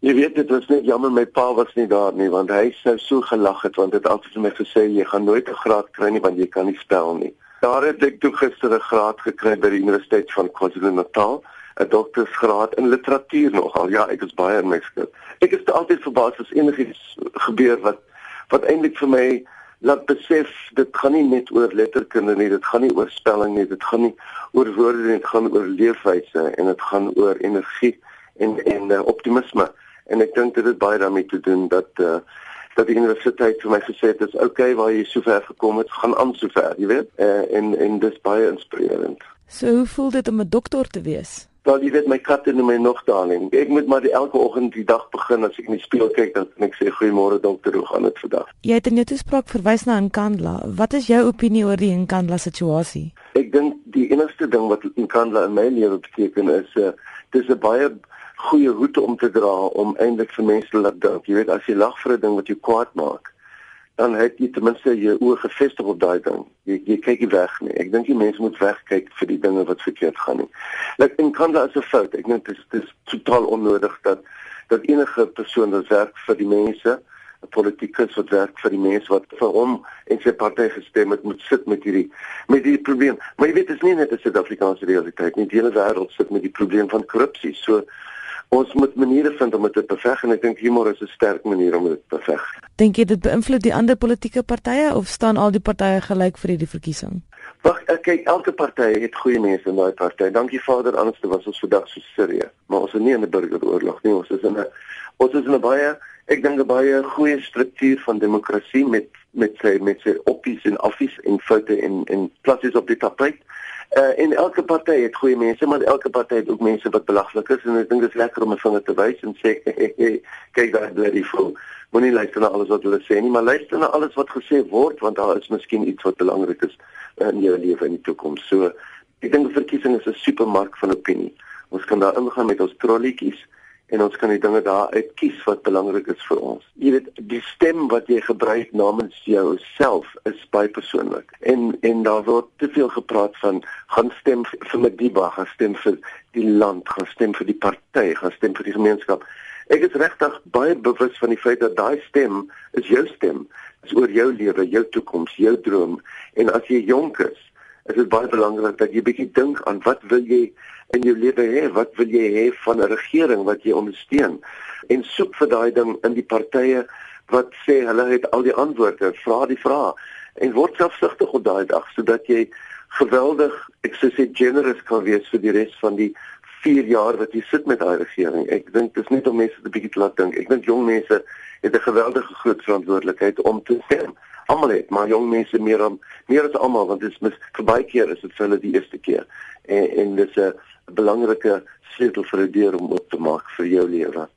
Jy weet dit was net jammer my pa was nie daar nie want hy sou so gelag het want dit het altyd vir my gesê jy gaan nooit 'n graad kry nie want jy kan nie spel nie. Daar het ek toe gister 'n graad gekry by die Universiteit van KwaZulu-Natal, 'n doktorsgraad in literatuur nogal. Ja, ek is baie in my skuld. Ek is altyd verbaas as enigiets gebeur wat wat eintlik vir my laat besef dit gaan nie net oor letterkunde nie, dit gaan nie oor spelling nie, dit gaan nie oor woorde nie, dit gaan oor leefwyse en dit gaan oor energie en en uh, optimisme. En ek dink dit het baie daarmee te doen dat uh, dat die universiteit vir my gesê het dis okay waar jy so ver gekom het, gaan aan so ver, jy weet. Uh, en en dis baie inspirerend. So hoe voel dit om 'n dokter te wees? Wel, jy weet my katte noem my nog darling. Ek moet maar die elke oggend die dag begin as ek in die spieël kyk dan ek sê goeiemôre dokter, hoe gaan dit vandag? Jy het in jou toespraak verwys na Nkandla. Wat is jou opinie oor die Nkandla situasie? Ek dink die enigste ding wat Nkandla in my lewe beteken is 'n uh, dis 'n baie goeie hoed om te dra om eintlik vir mense te laat dink. Jy weet as jy lag vir 'n ding wat jou kwaad maak, dan het jy ten minste jou oë gefestig op daai ding. Jy jy kyk nie weg nie. Ek dink die mense moet wegkyk vir die dinge wat verkeerd gaan nie. Like in Kanada is 'n fout. Ek dink dit is dit is totaal onnodig dat dat enige persoon wat werk vir die mense 'n politikus wat werk vir die mense wat vir hom en sy party gestem het moet sit met hierdie met hierdie probleem. Maar jy weet dit is nie net 'n Suid-Afrikaanse realiteit nie. Die hele wêreld sit met die probleem van korrupsie. So ons moet maniere vind om dit te beveg en ek dink humor is 'n sterk manier om dit te beveg. Dink jy dit beïnvloed die ander politieke partye of staan al die partye gelyk vir hierdie verkiesing? Wag, kyk, elke party het goeie mense in daai party. Dankie Vader, anders was ons vandag so serieus. Maar ons is nie in 'n burgeroorlog nie. Ons is in 'n ons is in 'n baie ek dink 'n baie goeie struktuur van demokrasie met met sy met sy oppies en affies en foute en en platsies op die tapijt. Uh, en elke party het goeie mense, maar elke party het ook mense wat belaglik is en ek dink dit is lekker om 'n vinger te wys en sê kyk daai bloody fool. Moenie luister na alles wat hulle sê nie, maar luister na alles wat gesê word want daar is miskien iets wat belangrik is in jou lewe in die toekoms. So ek dink verkiesing is 'n supermark van opinie. Ons kan daar ingaan met ons trolletjies en ons kan die dinge daar uit kies wat belangrik is vir ons. Jy weet, die stem wat jy gebruik namens jouself is baie persoonlik. En en daar word te veel gepraat van gaan stem vir Madiba, gaan stem vir die land, gaan stem vir die party, gaan stem vir die gemeenskap. Ek is regtig baie bewus van die feit dat daai stem is jou stem. Is oor jou lewe, jou toekoms, jou droom. En as jy jonk is, is dit baie belangrik dat jy bietjie dink aan wat wil jy in jou lewe hê? Wat wil jy hê van 'n regering wat jy ondersteun? En soek vir daai ding in die partye wat sê hulle het al die antwoorde, vra die vrae en word selfsugtig op daai dag sodat jy geweldig, ek sou sê generous kan wees vir die res van die 4 jaar wat jy sit met daai regering. Ek dink dis net om mense 'n bietjie te laat dink. Ek dink jong mense het 'n geweldige groot verantwoordelikheid om te stem almal het, maar jong mense meer om meer as almal want dit is mis vir baie keer is dit vir hulle die eerste keer. En en dis 'n belangrike sleutel vir 'n deur om oop te maak vir jou lewe.